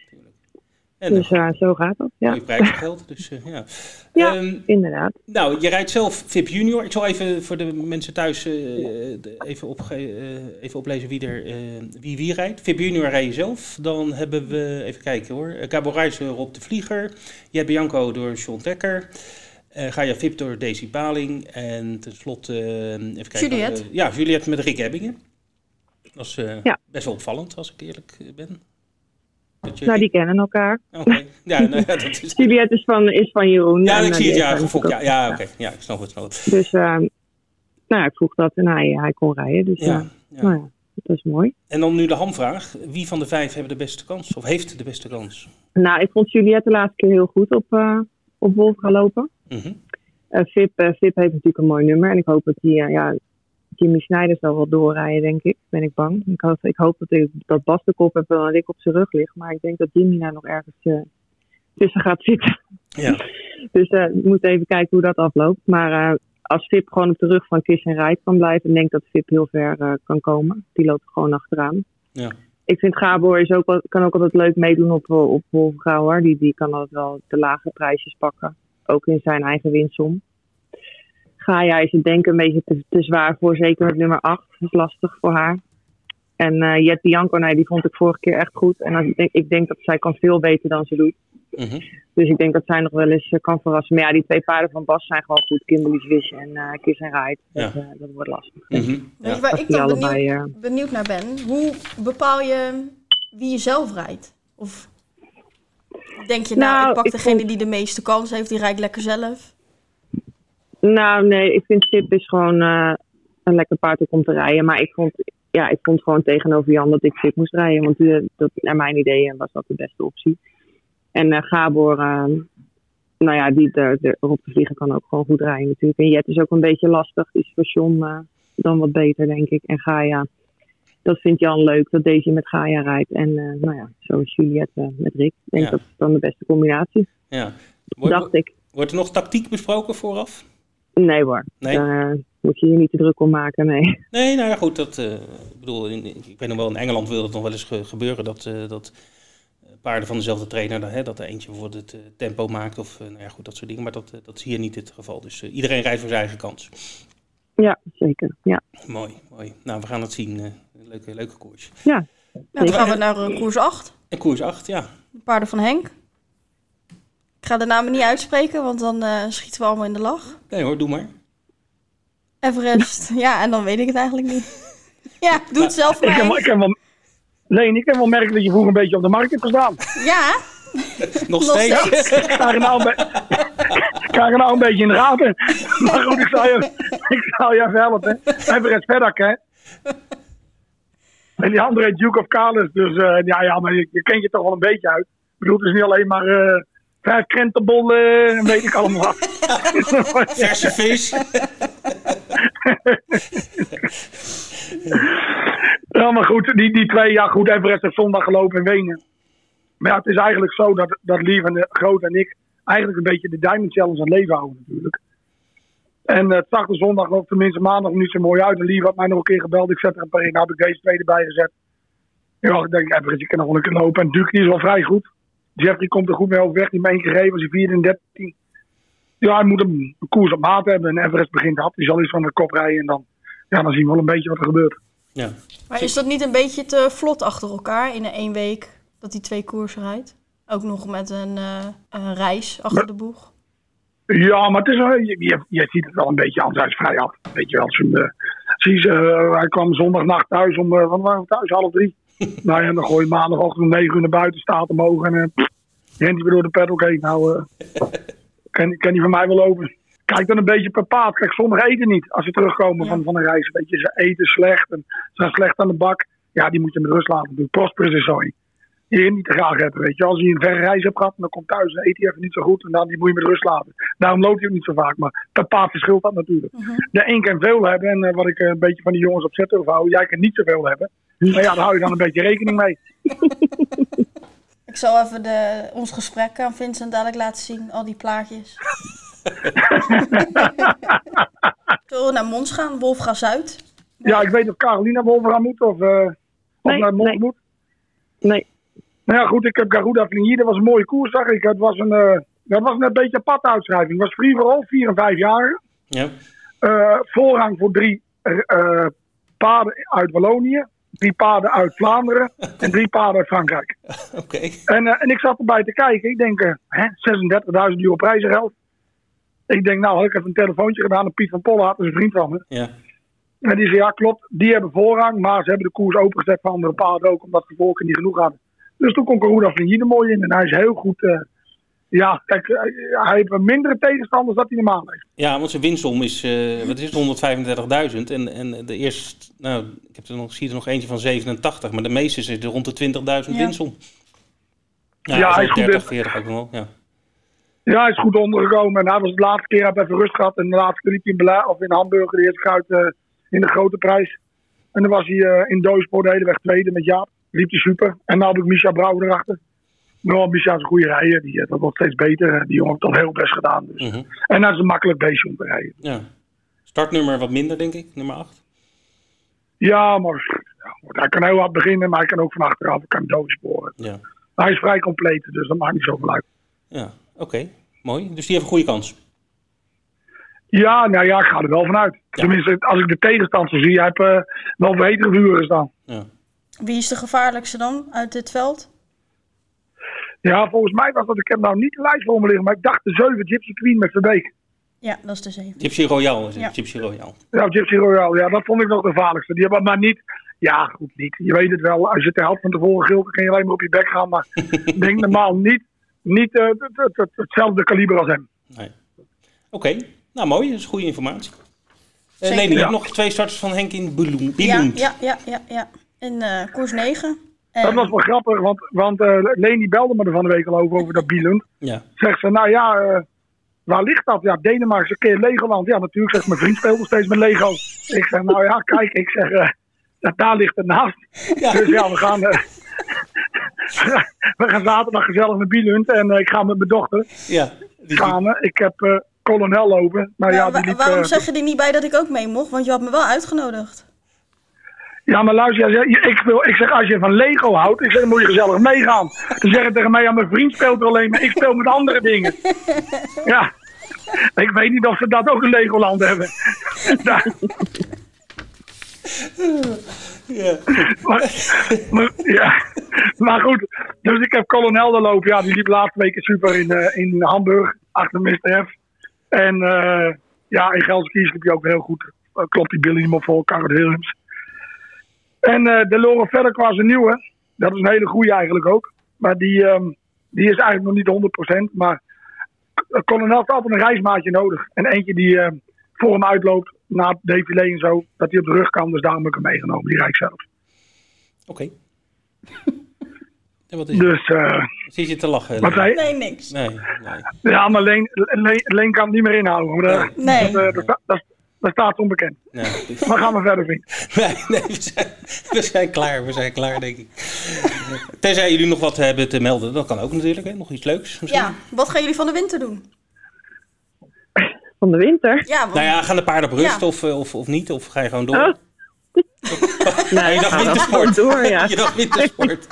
En Dus eh, zo gaat dat. Ja, prijsgeld. Dus, eh, ja. Ja. Ehm, inderdaad. Nou, je rijdt zelf VIP Junior. Ik zal even voor de mensen thuis eh, even, opge eh, even oplezen wie er wie wie rijdt. VIP Junior rij je zelf. Dan hebben we, even kijken hoor, Cabo Reis door Rob de Vlieger. Jet Bianco door John Dekker. Eh ga je VIP door Daisy Paling. En tenslotte, even kijken. Juliette. ja, Juliette met Rick Ebbingen. Dat is eh, Ja. best wel opvallend, als ik eerlijk ben. Nou, die kennen elkaar. Oké, ja, nou, ja, dat is... Juliette is van, is van Jeroen. Ja, En, ik eh, zie het, ja, gefokt, ja, ja, oké, ja, ik snap het, snap het. Dus, eh, nou ja, ik vroeg dat en hij, hij kon rijden. Dus, Ja, nou ja, dat is mooi. En dan nu de hamvraag. Wie van de vijf hebben de beste kans? Of heeft de beste kans? Nou, ik vond Juliette de laatste keer heel goed op, eh op Wolf gaan lopen. Mhm. Eh Vip, Vip heeft natuurlijk een mooi nummer. En ik hoop dat hij, ja, Jimmy Snijders zal wel doorrijden, denk ik. Ben ik bang. Ik hoop, ik hoop dat, dat Bas de kop heeft een dik op zijn rug ligt. Maar ik denk dat Jimmy daar nog ergens eh, tussen gaat zitten. Ja. Dus eh, we moeten even kijken hoe dat afloopt. Maar eh, als Vip gewoon op de rug van Kiss en Rijk kan blijven, denk ik dat Vip heel ver kan komen. Die loopt gewoon achteraan. Ja. Ik vind Gabor is ook, kan ook altijd leuk meedoen op, op Wolfgauw. hoor. Die, die kan altijd wel de lage prijsjes pakken. Ook in zijn eigen winsom. Gaia is het denk ik een beetje te, te zwaar voor, zeker met nummer 8. Dat is lastig voor haar. En eh Jet Bianco, nee, die vond ik vorige keer echt goed. En als, ik, denk, ik denk dat zij kan veel beter dan ze doet. Mhm. Dus ik denk dat zij nog wel eens eh, kan verrassen. Maar ja, die twee paarden van Bas zijn gewoon goed. Kimberly's Wish en eh Kiss en Ride. Ja. eh, dat wordt lastig. Mhm. Weet Ja. je waar Als ik dan allebei, benieuwd, benieuwd naar ben? Hoe bepaal je wie je zelf rijdt? Of denk je, nou, Nou, ik pak ik degene vond- die de meeste kans heeft, die rijdt lekker zelf? Nou, nee, ik vind Chip is gewoon uh, een lekker paard om te rijden. Maar ik vond, ja, ik vond gewoon tegenover Jan dat ik Chip moest rijden. Want uh, dat, naar mijn ideeën was dat de beste optie. En uh, Gabor, nou ja, die er, erop te vliegen kan ook gewoon goed rijden natuurlijk. En Jet is ook een beetje lastig. Die is voor John dan wat beter, denk ik. En Gaia, dat vindt Jan leuk, dat deze met Gaia rijdt. En nou ja, zo is Juliette met Rick. Ik denk ja. dat is dan de beste combinatie. Ja. Wordt, dacht ik. Wordt er nog tactiek besproken vooraf? Nee hoor. Nee? Daar moet je je niet te druk om maken, nee. Nee, nou ja, goed. Dat, uh, ik bedoel, in, ik weet nog wel, in Engeland wil het nog wel eens ge gebeuren dat, uh, dat paarden van dezelfde trainer, hè, dat er eentje bijvoorbeeld het uh, tempo maakt of nou ja, goed, dat soort dingen. Maar dat, dat is hier niet het geval. Dus iedereen rijdt voor zijn eigen kans. Ja, zeker. Ja. Mooi, mooi. Nou, we gaan het zien. leuke, leuke koers. Ja. Nou, dan gaan we naar koers 8. En koers 8, ja. De paarden van Henk. Ik ga de namen niet uitspreken, want dan uh, schieten we allemaal in de lach. Nee hoor, doe maar. Everest, ja, en dan weet ik het eigenlijk niet. ja, doe het zelf maar. Ik heb, wel, ik heb wel, nee, ik heb wel merken dat je vroeger een beetje op de markt hebt gestaan. Ja. Nog steeds. Ik sta er nou een, er nou een beetje in de gaten. Maar goed, ik zal je, ik zal je even helpen. Everest Verdak, hè. En die andere Duke of Carlos. Dus uh, ja, ja, maar je, je kent je toch wel een beetje uit. Ik bedoel, het is niet alleen maar... Uh, vijf krentenbollen, weet ik allemaal. Verse vis. ja, maar goed, die, die twee, ja goed, Everest heeft zondag gelopen in Wenen. Maar ja, het is eigenlijk zo dat, dat Lief en de Groot en ik eigenlijk een beetje de Diamond Challenge aan het leven houden natuurlijk. En het zag er zondag, of tenminste maandag, niet zo mooi uit. En Lief had mij nog een keer gebeld. Ik zet er een paar in. Nou heb ik deze twee erbij gezet. Ja, ik denk, Everest, je kan nog wel een keer lopen. En Duke is wel vrij goed. Jeffrey komt er goed mee overweg. Die heeft gegeven als hij 4 en 13. Ja, hij moet een, koers op maat hebben. En Everest begint af. Die zal iets van de kop rijden. En dan, ja, dan zien we wel een beetje wat er gebeurt. Ja. Maar is dat niet een beetje te vlot achter elkaar in één week dat hij twee koersen rijdt? Ook nog met een, uh, een reis achter maar, de boeg? Ja, maar het is, uh, je, je, je, ziet het wel een beetje anders. Hij is vrij af. Weet je wel. Zijn, uh, zie, hij kwam zondagnacht thuis om, wat waren we thuis, half drie. Nou ja, dan gooi je maandagochtend om 9 uur naar buiten, staat omhoog en uh, rent hij weer door de paddock heen. Nou, uh, kan, kan hij van mij wel lopen. Kijk dan een beetje per paard. Kijk, sommigen eten niet als ze terugkomen ja. van, van een reis. Weet je, ze eten slecht en ze zijn slecht aan de bak. Ja, die moet je met rust laten doen. Prosperous is zo je niet te graag hebben, weet je. Als hij een verre reis hebt gehad en dan komt thuis en eet hij even niet zo goed en dan die moet je met rust laten. Daarom loopt hij ook niet zo vaak, maar per paard verschilt dat natuurlijk. Mhm. De een kan veel hebben en uh, wat ik uh, een beetje van die jongens op zetten hou, jij kan niet zoveel hebben. Maar ja, daar hou je dan een beetje rekening mee. Ik zal even de, ons gesprek aan Vincent dadelijk laten zien, al die plaatjes. Zullen we naar Mons gaan, Wolfga Zuid? Ja, ik weet of Carolina Wolfga moet of, uh, of nee, naar Mons nee. moet. Nee. Nou ja, goed, ik heb Garuda Flinier. Dat was een mooie koers, zag ik. Het was een, uh, dat was een beetje een paduitschrijving. Het was free for all, 4 en 5 jaar. Ja. Uh, voorrang voor drie uh, paarden uit Wallonië, drie paarden uit Vlaanderen en drie paarden uit Frankrijk. Oké. Okay. En, en ik zat erbij te kijken. Ik denk, 36.000 euro prijzengeld. Ik denk, nou had ik even een telefoontje gedaan aan Piet van Pollaert, dat is een vriend van me. Ja. En die zei, ja klopt, die hebben voorrang, maar ze hebben de koers opengezet voor andere paarden ook, omdat de volken niet genoeg hadden. Dus toen kon Garuda er mooi in en hij is heel goed... Uh, ja, kijk, hij heeft mindere tegenstanders dan hij normaal heeft. Ja, want zijn winstsom is, uh, wat is het, 135.000. En, en de eerste, nou, ik heb er nog, zie er nog eentje van 87, maar de meeste zitten rond de 20.000 ja. winstsom. Ja, ja hij is 30, goed. 40 ook nog wel, ja. Ja, hij is goed ondergekomen. En hij was de laatste keer, hij heeft even rust gehad. En de laatste keer liep hij in, Bela of in Hamburg, de eerste uit uh, in de grote prijs. En dan was hij uh, in Doospoor de hele weg tweede met Jaap. Liep hij super. En nu heb ik Micha Brouwer erachter. Nou, Micha is een goede rijder. Die, dat wordt steeds beter. Die jongen heeft toch heel best gedaan. Dus. Mm -hmm. En dat is een makkelijk beestje om te rijden. Ja. Startnummer wat minder, denk ik. Nummer 8. Ja, maar ja, hij kan heel hard beginnen. Maar hij kan ook van achteraf. Hij kan doodsporen. Ja. Hij is vrij compleet. Dus dat maakt niet zoveel uit. Ja, oké. Okay. Mooi. Dus die heeft een goede kans. Ja, nou ja, ik ga er wel vanuit. Ja. Tenminste, als ik de tegenstand zo zie, hij heeft uh, wel betere vuren gestaan. Ja. Wie is de gevaarlijkste dan uit dit veld? Ja, volgens mij was dat, ik heb nou niet de lijst voor me liggen, maar ik dacht de 7 Gypsy Queen met Verbeek. Ja, dat is de 7. Gypsy Royal is het, Ja. Gypsy Royal. Ja, Gypsy Royal, ja, dat vond ik nog de gevaarlijkste. Die hebben maar niet, ja goed niet, je weet het wel, als je de helft van tevoren gilt, dan kan je alleen maar op je bek gaan, maar ik denk normaal niet, niet uh, het, het, het, hetzelfde kaliber als hem. Nee. Oké, okay. Nou, mooi. Dat is goede informatie. Uh, Zeker. Leni, je hebt Ja. nog twee starters van Henk in. Ja, Biloend. ja, ja, ja, ja. In eh, koers 9. Dat was wel grappig, want, want eh Leni belde me er van de week al over, over dat Bielund. Ja. Zegt ze, nou ja, eh, waar ligt dat? Ja, Denemarken, een keer Legoland. Ja, natuurlijk, zegt mijn vriend speelt nog steeds met Lego. Ik zeg, nou ja, kijk, ik zeg, eh, ja, daar ligt het naast. Ja. Dus ja, we gaan, eh, we gaan zaterdag gezellig naar Bielund en eh, ik ga met mijn dochter Ja. Die- samen. Ik heb eh kolonel lopen. Nou ja, die liep, waarom eh, zeg je er niet bij dat ik ook mee mocht? Want je had me wel uitgenodigd. Ja, maar luister, jij zegt, ik, wil, ik zeg als je van Lego houdt, ik zeg, dan moet je gezellig meegaan. Dan zeg je tegen mij, ja, mijn vriend speelt er alleen, maar ik speel met andere dingen. Ja, ik weet niet of ze dat ook in Legoland hebben. Ja, Ja. maar, maar, ja. maar goed, dus ik heb kolonel er lopen. Ja, die liep laatste weken super in, eh, in Hamburg, achter Mr. F. En eh, ja, in Gelsenkirchen liep hij ook heel goed. Eh, klopt die Billy niet meer voor, Willems. En eh, de Loren verder qua zijn nieuwe. Dat is een hele goede eigenlijk ook. Maar die, ehm, die is eigenlijk nog niet 100%. Maar kolonel heeft altijd een reismaatje nodig. En eentje die eh, voor hem uitloopt, na het défilé en zo. Dat hij op de rug kan, dus daarom heb ik hem meegenomen. Die rijdt zelf. Oké. En wat is Dus, eh, Zit je te lachen? wat? Nee, niks. Nee, nee. Ja, maar Leen, Leen, Leen kan het niet meer inhouden. Dat, Nee. dat, eh, dat, sta- dat, dat staat onbekend. nee. Maar gaan we verder, vriend. Nee, nee, we zijn, we zijn klaar. We zijn klaar, denk ik. Tenzij jullie nog wat hebben te melden. Dat kan ook natuurlijk. Hè? Nog iets leuks misschien. Ja, wat gaan jullie van de winter doen? Van de winter. Ja, want- Nou ja, gaan de paarden op rust Ja. of, eh, of, of niet? Of ga je gewoon door? Oh. Nou, je dacht gaan we wintersport. door, ja. je dacht wintersport.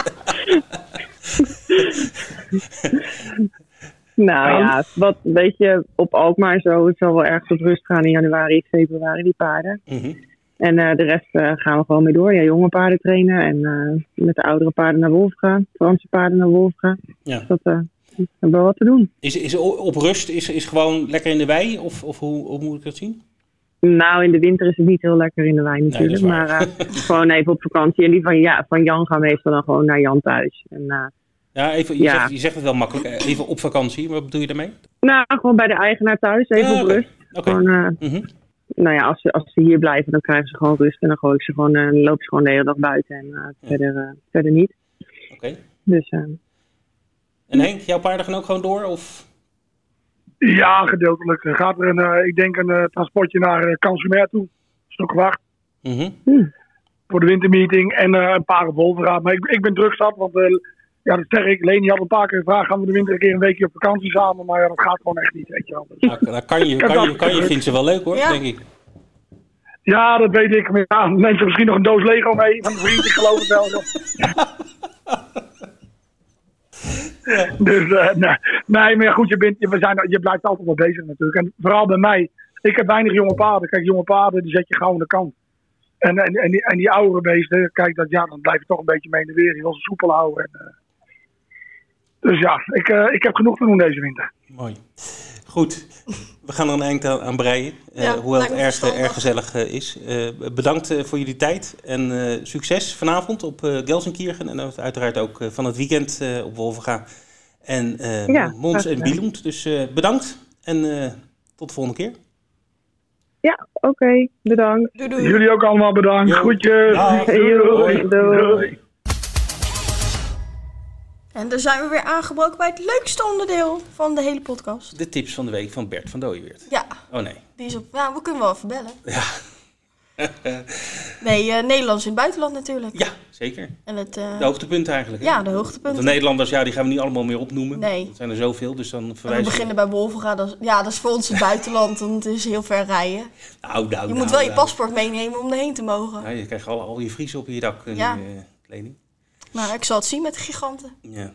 Nou ja, wat weet je, op Alkmaar zo, het zal wel ergens op rust gaan in januari, februari, die paarden. Mhm. En eh, de rest eh, gaan we gewoon mee door. Ja, jonge paarden trainen en eh, met de oudere paarden naar Wolfga, Franse paarden naar Wolfga. Ja. Dus dat we hebben wel wat te doen. Is, is op rust is, is gewoon lekker in de wei? Of, of hoe, hoe moet ik dat zien? Nou, in de winter is het niet heel lekker in de wijn is natuurlijk. maar gewoon even op vakantie. En die van, ja, van Jan gaan meestal dan gewoon naar Jan thuis. En, Ja, even, je, Ja. Zegt, je zegt het wel makkelijk. eh, Even op vakantie. Wat bedoel je daarmee? nou, gewoon bij de eigenaar thuis, even Ja, op rust. Oké. Gewoon, eh, Mhm. nou ja, als ze, als ze hier blijven, dan krijgen ze gewoon rust. En dan gooi ik ze gewoon, eh, dan lopen ze gewoon de hele dag buiten. En eh, verder, eh, verder niet. Oké. Dus eh, En Henk, jouw paarden gaan ook gewoon door? Of? Ja, gedeeltelijk. Er gaat er een, eh, ik denk een eh, transportje naar uh, Kansumer toe. Stuk wacht. Mhm. Voor de wintermeeting. En eh, een paar Wolveraad. Maar ik, ik ben druk zat, want eh, ja, dat zeg ik. Leni had een paar keer gevraagd, gaan we de winter een keer een weekje op vakantie samen. Maar ja, dat gaat gewoon echt niet, weet je wel. Dus- Nou, daar kan je, kan je, kan je vindt ze wel leuk hoor, Ja. denk ik. Ja, dat weet ik. Maar ja, neemt ze misschien nog een doos Lego mee van een vriend, ik geloof het wel. Dus eh, nee. nee, maar goed, je, bent, je, we zijn, je blijft altijd wel bezig natuurlijk. En vooral bij mij, ik heb weinig jonge paarden. Kijk, jonge paarden, die zet je gauw aan de kant. En, en, en, die, en die oudere beesten, kijk, dat, ja, dan blijf je toch een beetje mee in de weer. Je wil ze soepel houden. En, eh, dus ja, ik, eh, ik heb genoeg te doen deze winter. Mooi. Goed, we gaan er een eind aan, aan breien. eh, Ja, hoewel het erg, erg gezellig eh, is. Eh, bedankt eh, voor jullie tijd en eh, succes vanavond op eh Gelsenkirchen. En uiteraard ook van het weekend eh, op Wolvenga. En eh Ja, Mons en. Bielund. Dus eh, bedankt en eh, tot de volgende keer. ja, oké, bedankt. Doei doei. Jullie ook allemaal bedankt. Jo. Groetjes. Dag. Doei. Doei. En dan zijn we weer aangebroken bij het leukste onderdeel van de hele podcast. De tips van de week van Bert van Dooyeweert. Ja, Oh nee. die is op. Nou, we kunnen wel even bellen. Ja. Nee, eh, Nederlands in het buitenland natuurlijk. ja, zeker. En het, eh, De hoogtepunten eigenlijk. hè? ja, de Want hoogtepunten. De Nederlanders, ja, die gaan we niet allemaal meer opnoemen. Nee. Er zijn er zoveel, dus dan En we verwijzen beginnen bij Wolvenga. Dat is, ja, dat is voor ons het buitenland, want het is heel ver rijden. Nou, nou, Je nou, moet wel je nou. paspoort meenemen om erheen te mogen. Ja, je krijgt al, al je Friese op je dak, eh, Ja. nu, eh, Leni. Nou, ik zal het zien met de giganten. Ja.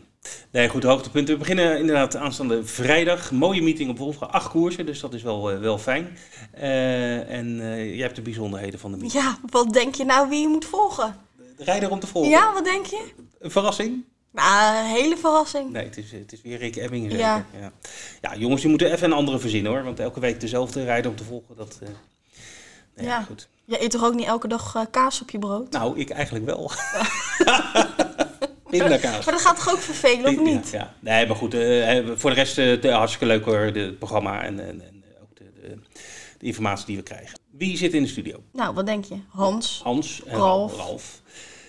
Nee, goed, hoogtepunten. We beginnen inderdaad aanstaande vrijdag. Mooie meeting op Wolfga. Acht koersen, dus dat is wel, eh, wel fijn. Eh, en eh, jij hebt de bijzonderheden van de meeting. Ja, wat denk je nou wie je moet volgen? De rijder om te volgen. Ja, wat denk je? Een verrassing? Nou, een hele verrassing. Nee, het is, het is weer Rick Ebbingen. Ja. Ja. ja, jongens, die moeten even een andere verzinnen hoor. Want elke week dezelfde rijder om te volgen, dat... nee, Ja. goed. Je eet toch ook niet elke dag eh, kaas op je brood? Nou, ik eigenlijk wel. Pindakaas. Maar dat gaat toch ook vervelen, of niet? Ja, ja. Nee, maar goed. eh, voor de rest eh, de- hartstikke leuk hoor, het programma. En, en, en ook de, de, de informatie die we krijgen. Wie zit in de studio? Nou, wat denk je? Hans. Hans en Ralf. Ralf.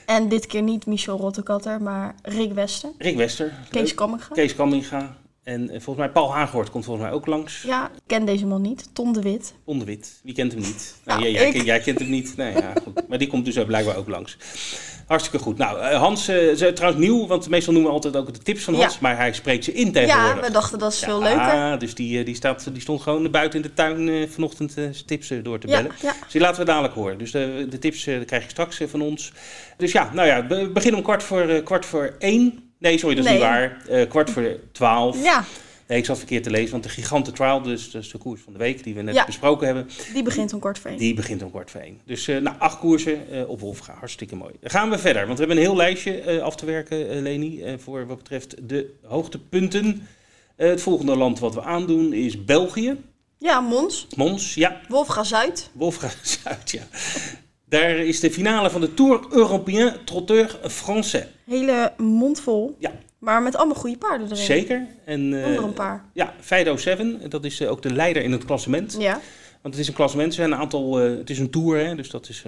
En dit keer niet Michel Rottekatter, maar Rick Wester. Rick Wester. Kees. Kamminga. Kees Kamminga. En eh, volgens mij Paul Haaghoort komt volgens mij ook langs. Ja, ik ken deze man niet. Tom de Wit. Onderwit. Wie kent hem niet? Nou, Nou, jij, jij, kent hem niet. Nee, ja, goed. Maar die komt dus blijkbaar ook langs. Hartstikke goed. Nou, eh, Hans eh, is trouwens nieuw, want meestal noemen we altijd ook de tips van Ja. Hans, maar hij spreekt ze in Ja, tegenwoordig. we dachten dat is veel Ja, leuker. dus die, die, staat, die stond gewoon buiten in de tuin vanochtend tips door te Ja, bellen. ja. Dus die laten we dadelijk horen. Dus de, de tips krijg je straks van ons. Dus ja, nou ja, we beginnen om kwart voor, kwart voor één. Nee, sorry, dat is Nee. niet waar. Eh, kwart voor twaalf. Ja, Nee, ik zat verkeerd te lezen, want de Gigante Trial, dus, dus de koers van de week die we net Ja. besproken hebben, die begint om kwart voor één. die begint om kwart voor één. Dus eh nou, acht koersen eh, op Wolfga. Hartstikke mooi. Dan gaan we verder, want we hebben een heel lijstje af te werken, Leni, voor wat betreft de hoogtepunten. Het volgende land wat we aandoen is België. Ja, Mons. Mons, ja. Wolfga Zuid. Wolfga Zuid, ja. Daar is de finale van de Tour Européen Trotteur Français. Hele mond vol. Ja. Maar met allemaal goede paarden erin. Zeker. En, eh, Onder een paar. Ja, Fido 7, dat is eh, ook de leider in het klassement. Ja. Want het is een klassement, er zijn een aantal, eh, het is een tour, hè, dus dat is...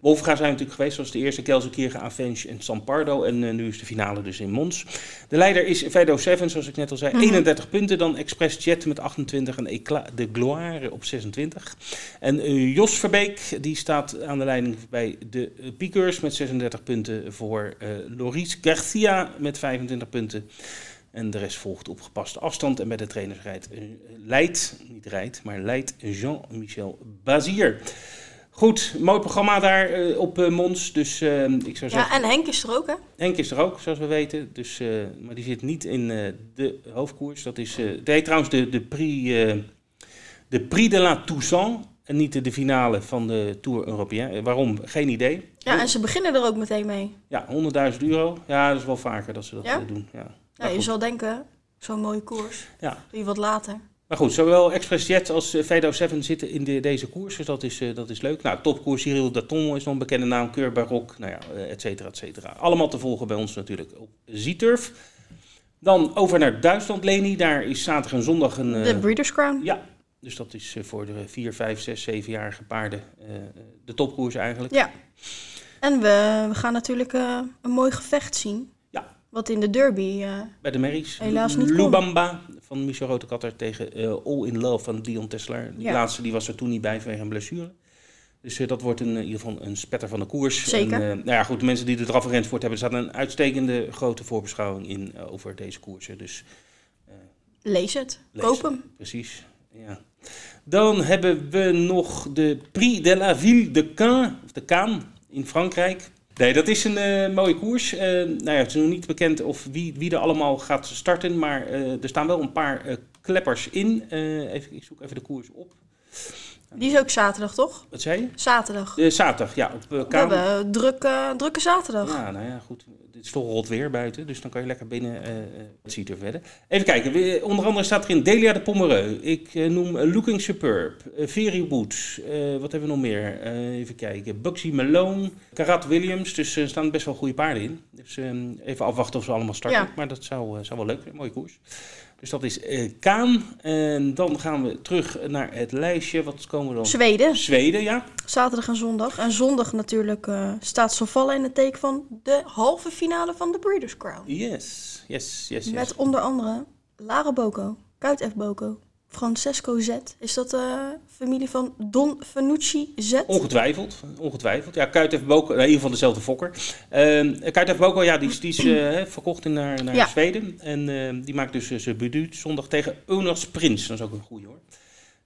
Wolfga zijn we natuurlijk geweest, zoals de eerste Kelsenkirchen, Avenge en San Pardo. En eh, nu is de finale dus in Mons. De leider is Fido 7, zoals ik net al zei, Mhm. 31 punten. Dan Express Jet met 28 en de Gloire op 26. En eh, Jos Verbeek, die staat aan de leiding bij de eh, Piekers met 36 punten voor eh Loris Garcia met 25 punten. En de rest volgt op gepaste afstand. En bij de trainers rijdt, leidt, niet rijdt, maar leidt Jean-Michel Bazier. Goed, mooi programma daar eh, op eh, Mons. Dus eh, ik zou zeggen, ja, en Henk is er ook, hè? Henk is er ook, zoals we weten. Dus, maar die zit niet in de hoofdkoers. Dat is, heet trouwens de, de, Prix, de Prix de la Toussaint. En niet de, de finale van de Tour Européen. Waarom? Geen idee. Ja, en ze beginnen er ook meteen mee. Ja, 100.000 euro. Ja, dat is wel vaker dat ze dat Ja? doen. Ja. Ja, je goed. zou denken, zo'n mooie koers. Ja. Doe je wat later. Maar goed, zowel Express Jet als eh, Vedo 7 zitten in de, deze koers, dus dat is, eh, dat is leuk. Nou, topkoers Cyril Daton is nog een bekende naam, Keur Barok, nou ja, eh, et cetera, et cetera. Allemaal te volgen bij ons natuurlijk op Z-Turf. Dan over naar Duitsland, Leni. Daar is zaterdag en zondag een... eh, De Breeders' Crown. ja, dus dat is eh, voor de 4, 5, 6, 7-jarige paarden eh, de topkoers eigenlijk. Ja. En we, we gaan natuurlijk eh, een mooi gevecht zien. Wat in de derby. eh, Bij de Merries. Helaas niet. Lubamba van Michel Rotekatter tegen eh, All in Love van Dion Tessler. Die Ja. laatste die was er toen niet bij vanwege een blessure. Dus eh, dat wordt een, in ieder geval een spetter van de koers. Zeker. En, nou ja, goed, de mensen die de draf en rensport hebben, er staat een uitstekende grote voorbeschouwing in over deze koersen. Dus lees het. lees Koop het. hem. Precies, ja. Dan hebben we nog de Prix de la Ville de Caen, of de Caen in Frankrijk. Nee, dat is een eh, mooie koers. Eh, nou ja, het is nog niet bekend of wie, wie er allemaal gaat starten, maar eh, er staan wel een paar kleppers in. Even, ik zoek even de koers op. Die is ook zaterdag, toch? Wat zei je? Zaterdag. Eh, zaterdag, ja, op uh, We hebben een drukke, drukke zaterdag. Ja, nou ja, goed. Het is toch rot weer buiten, dus dan kan je lekker binnen eh, eh, het ziet er verder. Even kijken, we- onder andere staat erin Delia de Pomereux. Ik eh, noem eh, Looking Superb, eh Very Woods. Eh, wat hebben we nog meer? Eh, even kijken, Bugsy Malone, Karat Williams. Dus er staan best wel goede paarden in. Dus eh, even afwachten of ze allemaal starten. Ja. Maar dat zou, eh, zou wel leuk zijn, mooie koers. Dus dat is eh Kaan. En dan gaan we terug naar het lijstje. Wat komen we dan? Zweden, Zweden, ja. zaterdag en zondag. En zondag natuurlijk eh, staat Sofalla in het teken van de halve finale van de Breeders' Crown. Yes, yes, yes, yes. Met onder andere Lara Boko, Kuit F. Boko, Francesco Z. Is dat de familie van Don Fanucci Z? Ongetwijfeld, ongetwijfeld. Ja, Kuit heeft Boko, in ieder geval dezelfde fokker. Ehm Kuit heeft Boko, ja, die, is- die is eh, verkocht in naar, naar Ja. Zweden. En ehm, die maakt dus eh, zijn debuut zondag tegen Unas Prins. Dat is ook een goeie hoor.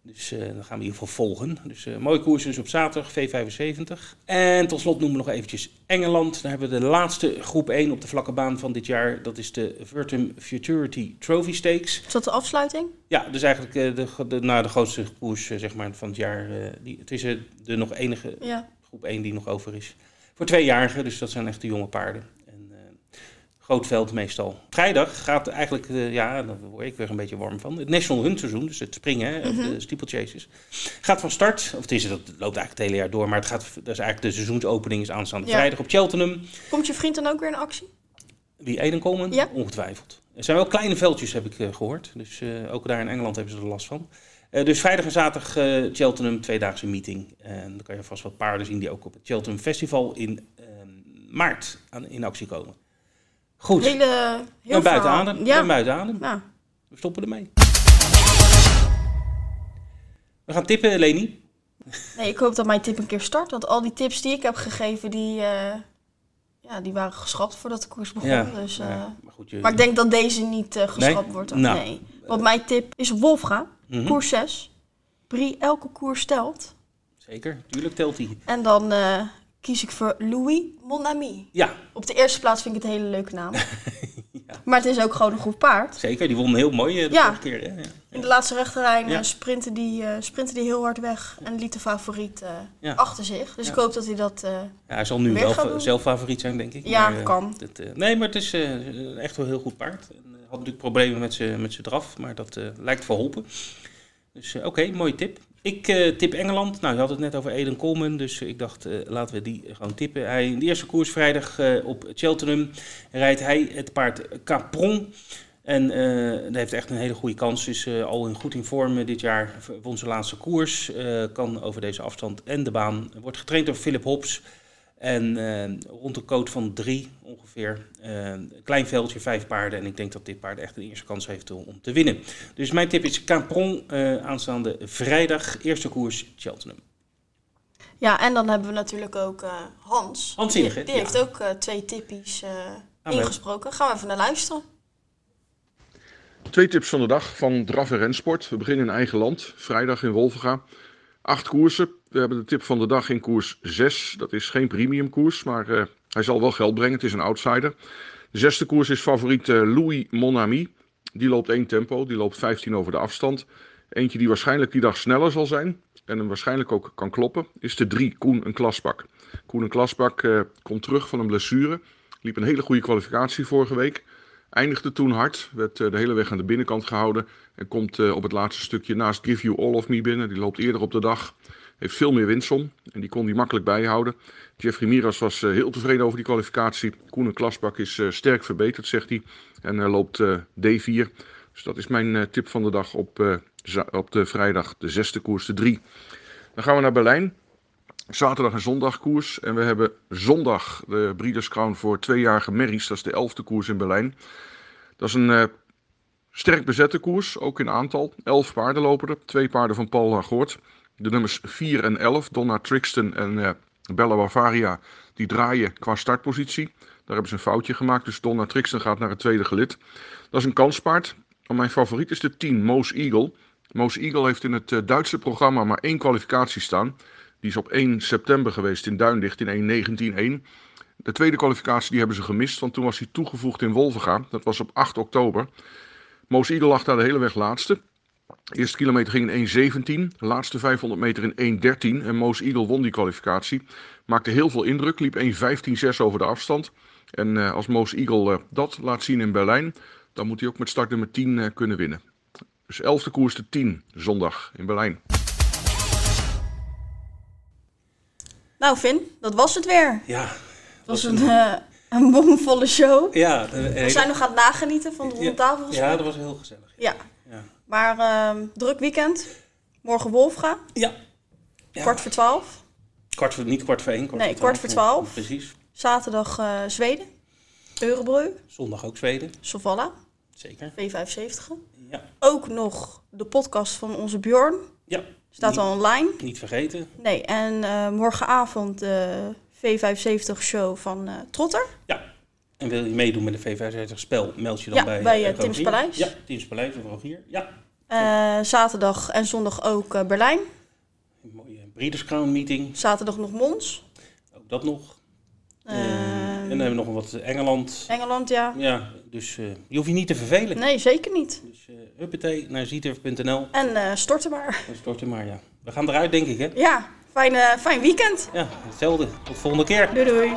Dus eh, dan gaan we in ieder geval volgen. Dus eh, mooie koers dus op zaterdag, V75. En tot slot noemen we nog eventjes Engeland. Daar hebben we de laatste groep 1 op de vlakke baan van dit jaar. Dat is de Virtum Futurity Trophy Stakes. Is dat de afsluiting? Ja, dus eigenlijk eh, de, de, nou, de grootste koers zeg maar, van het jaar. die, het is de nog enige Ja. groep 1 die nog over is. Voor tweejarigen, dus dat zijn echt de jonge paarden. Groot veld meestal. Vrijdag gaat eigenlijk, eh, ja, daar word ik weer een beetje warm van. Het National Hunt seizoen, dus het springen, of de steeplechases, gaat van start. Of het, is, dat loopt eigenlijk het hele jaar door, maar het gaat, dat is eigenlijk de seizoensopening is aanstaande Ja. vrijdag op Cheltenham. Komt je vriend dan ook weer in actie? Wie Eden komen? Ja. Ongetwijfeld. Er zijn wel kleine veldjes, heb ik eh, gehoord. Dus eh, ook daar in Engeland hebben ze er last van. Dus vrijdag en zaterdag Cheltenham, tweedaagse meeting. En dan kan je vast wat paarden zien die ook op het Cheltenham Festival in eh, maart aan, in actie komen. Goed, Hele, heel buiten verhaal. adem. Ja. buiten adem. Nou, We stoppen ermee. We gaan tippen, Leni. nee, ik hoop dat mijn tip een keer start. Want al die tips die ik heb gegeven, die, eh, ja, die waren geschrapt voordat de koers begon. Ja, Dus, eh, ja, maar goed, je... Maar ik denk dat deze niet eh, geschrapt Nee? wordt. Nou. Nee. Want mijn tip is Wolfga, Mhm. koers 6. Brie, elke koers telt. Zeker, tuurlijk telt hij. En dan kies ik voor Louis Mon Ami. Ja, Op de eerste plaats vind ik het een hele leuke naam. Maar het is ook gewoon een goed paard. zeker. Die won heel mooi de Ja. vorige keer. Hè? Ja. In de laatste rechterlijn Ja. eh, sprintte, die, sprintte die heel hard weg en liet de favoriet eh, Ja. achter zich. Dus Ja. ik hoop dat hij dat... Ja, hij zal nu wel zelf favoriet zijn, denk ik. Ja, eh, kan. dat, nee, maar het is echt wel een heel goed paard. En, had natuurlijk problemen met zijn met zijn draf, maar dat lijkt verholpen. Dus oké, mooie tip. Ik eh, tip Engeland. Nou, je had het net over Eden Coleman, dus ik dacht, eh, laten we die gewoon tippen. Hij, in de eerste koers vrijdag eh, op Cheltenham rijdt hij het paard Capron. En eh hij heeft echt een hele goede kans. Is eh, al in goed in vorm eh, dit jaar. Won zijn laatste koers. eh, kan over deze afstand en de baan. Wordt getraind door Philip Hobbs. En eh, rond een coat van drie ongeveer. Eh, een klein veldje, vijf paarden. En ik denk dat dit paard echt een eerste kans heeft om te winnen. Dus mijn tip is Capron eh, aanstaande vrijdag. Eerste koers Cheltenham. ja, en dan hebben we natuurlijk ook eh, Hans. Hans die, die ja. heeft ook twee tippies eh, we- ingesproken. Gaan we even naar luisteren. Twee tips van de dag van Draf en Rensport. We beginnen in eigen land, vrijdag in Wolvenga. Acht koersen. We hebben de tip van de dag in koers 6. Dat is geen premium koers, maar eh, hij zal wel geld brengen. Het is een outsider. De zesde koers is favoriet eh, Louis Monami. Die loopt één tempo, die loopt 15 over de afstand. Eentje die waarschijnlijk die dag sneller zal zijn en hem waarschijnlijk ook kan kloppen, is de 3 Koen een Klasbak. Koen een Klasbak eh, komt terug van een blessure. Liep een hele goede kwalificatie vorige week. Eindigde toen hard, werd eh, de hele weg aan de binnenkant gehouden en komt eh, op het laatste stukje naast Give You All of Me binnen. Die loopt eerder op de dag, heeft veel meer winstsom en die kon die makkelijk bijhouden. Jeffrey Miras was eh, heel tevreden over die kwalificatie. Koen Klasbak is sterk verbeterd, zegt hij, en hij loopt eh, D4. Dus dat is mijn tip van de dag op, op de vrijdag, de zesde koers, de 3. Dan gaan we naar Berlijn. Zaterdag en zondag koers. En we hebben zondag de Breeders' Crown voor tweejarige merries. Dat is de elfde koers in Berlijn. Dat is een eh, sterk bezette koers, ook in aantal. Elf paarden lopen er. Twee paarden van Paul Lagoort. De nummers 4 en 11, Donna Trixton en eh, Bella Bavaria, die draaien qua startpositie. Daar hebben ze een foutje gemaakt, dus Donna Trixton gaat naar het tweede gelid. Dat is een kanspaard. Mijn favoriet is de 10, Moos Eagle. Moos Eagle heeft in het eh, Duitse programma maar één kwalificatie staan. Die is op 1 september geweest in Duinlicht in 1.19.1. De tweede kwalificatie die hebben ze gemist, want toen was hij toegevoegd in Wolvenga. Dat was op 8 oktober. Moos Eagle lag daar de hele weg laatste. De eerste kilometer ging in 1.17, de laatste 500 meter in 1.13 en Moos Eagle won die kwalificatie. Maakte heel veel indruk, liep 1.15.6 over de afstand. En eh, als Moos Eagle eh, dat laat zien in Berlijn, dan moet hij ook met startnummer 10 eh, kunnen winnen. Dus 11e koers de 10, zondag in Berlijn. Nou Finn, dat was het weer. Ja, Het was een, eh, een bomvolle show. ja, We zijn nog aan het nagenieten van de rondtafel. ja, dat was heel gezellig. ja. Ja. Maar ehm, druk weekend. Morgen Wolfga, Ja. Ja. kwart voor twaalf. Kwart voor, niet kwart voor één, kwart Nee, voor kwart voor twaalf. Precies. Zaterdag eh, Zweden, Eurebreu, Zondag ook Zweden, Sovalla, zeker. V75. Ja, Ook nog de podcast van onze Bjorn. ja. Staat niet, al online. Niet vergeten. Nee, en eh, morgenavond de V75-show van eh, Trotter. Ja. En wil je meedoen met de V75 spel, meld je dan Ja, bij, bij, eh, eh, Tim's Rogier. Paleis. Ja, Tim's Paleis of Rogier. Ja. Eh, zaterdag en zondag ook eh, Berlijn. Een mooie Breeders' Crown meeting. Zaterdag nog Mons. Ook dat nog. Eh, Eh, en dan hebben we nog wat Engeland. Engeland, ja. Ja, dus eh je hoeft je niet te vervelen. Nee, zeker niet. Uh, huppatee naar zieturf.nl En eh storten maar. en stort er maar, ja. We gaan eruit, denk ik, hè? Ja, fijn, eh, fijn weekend. Ja, hetzelfde. Tot de volgende keer. Doei doei.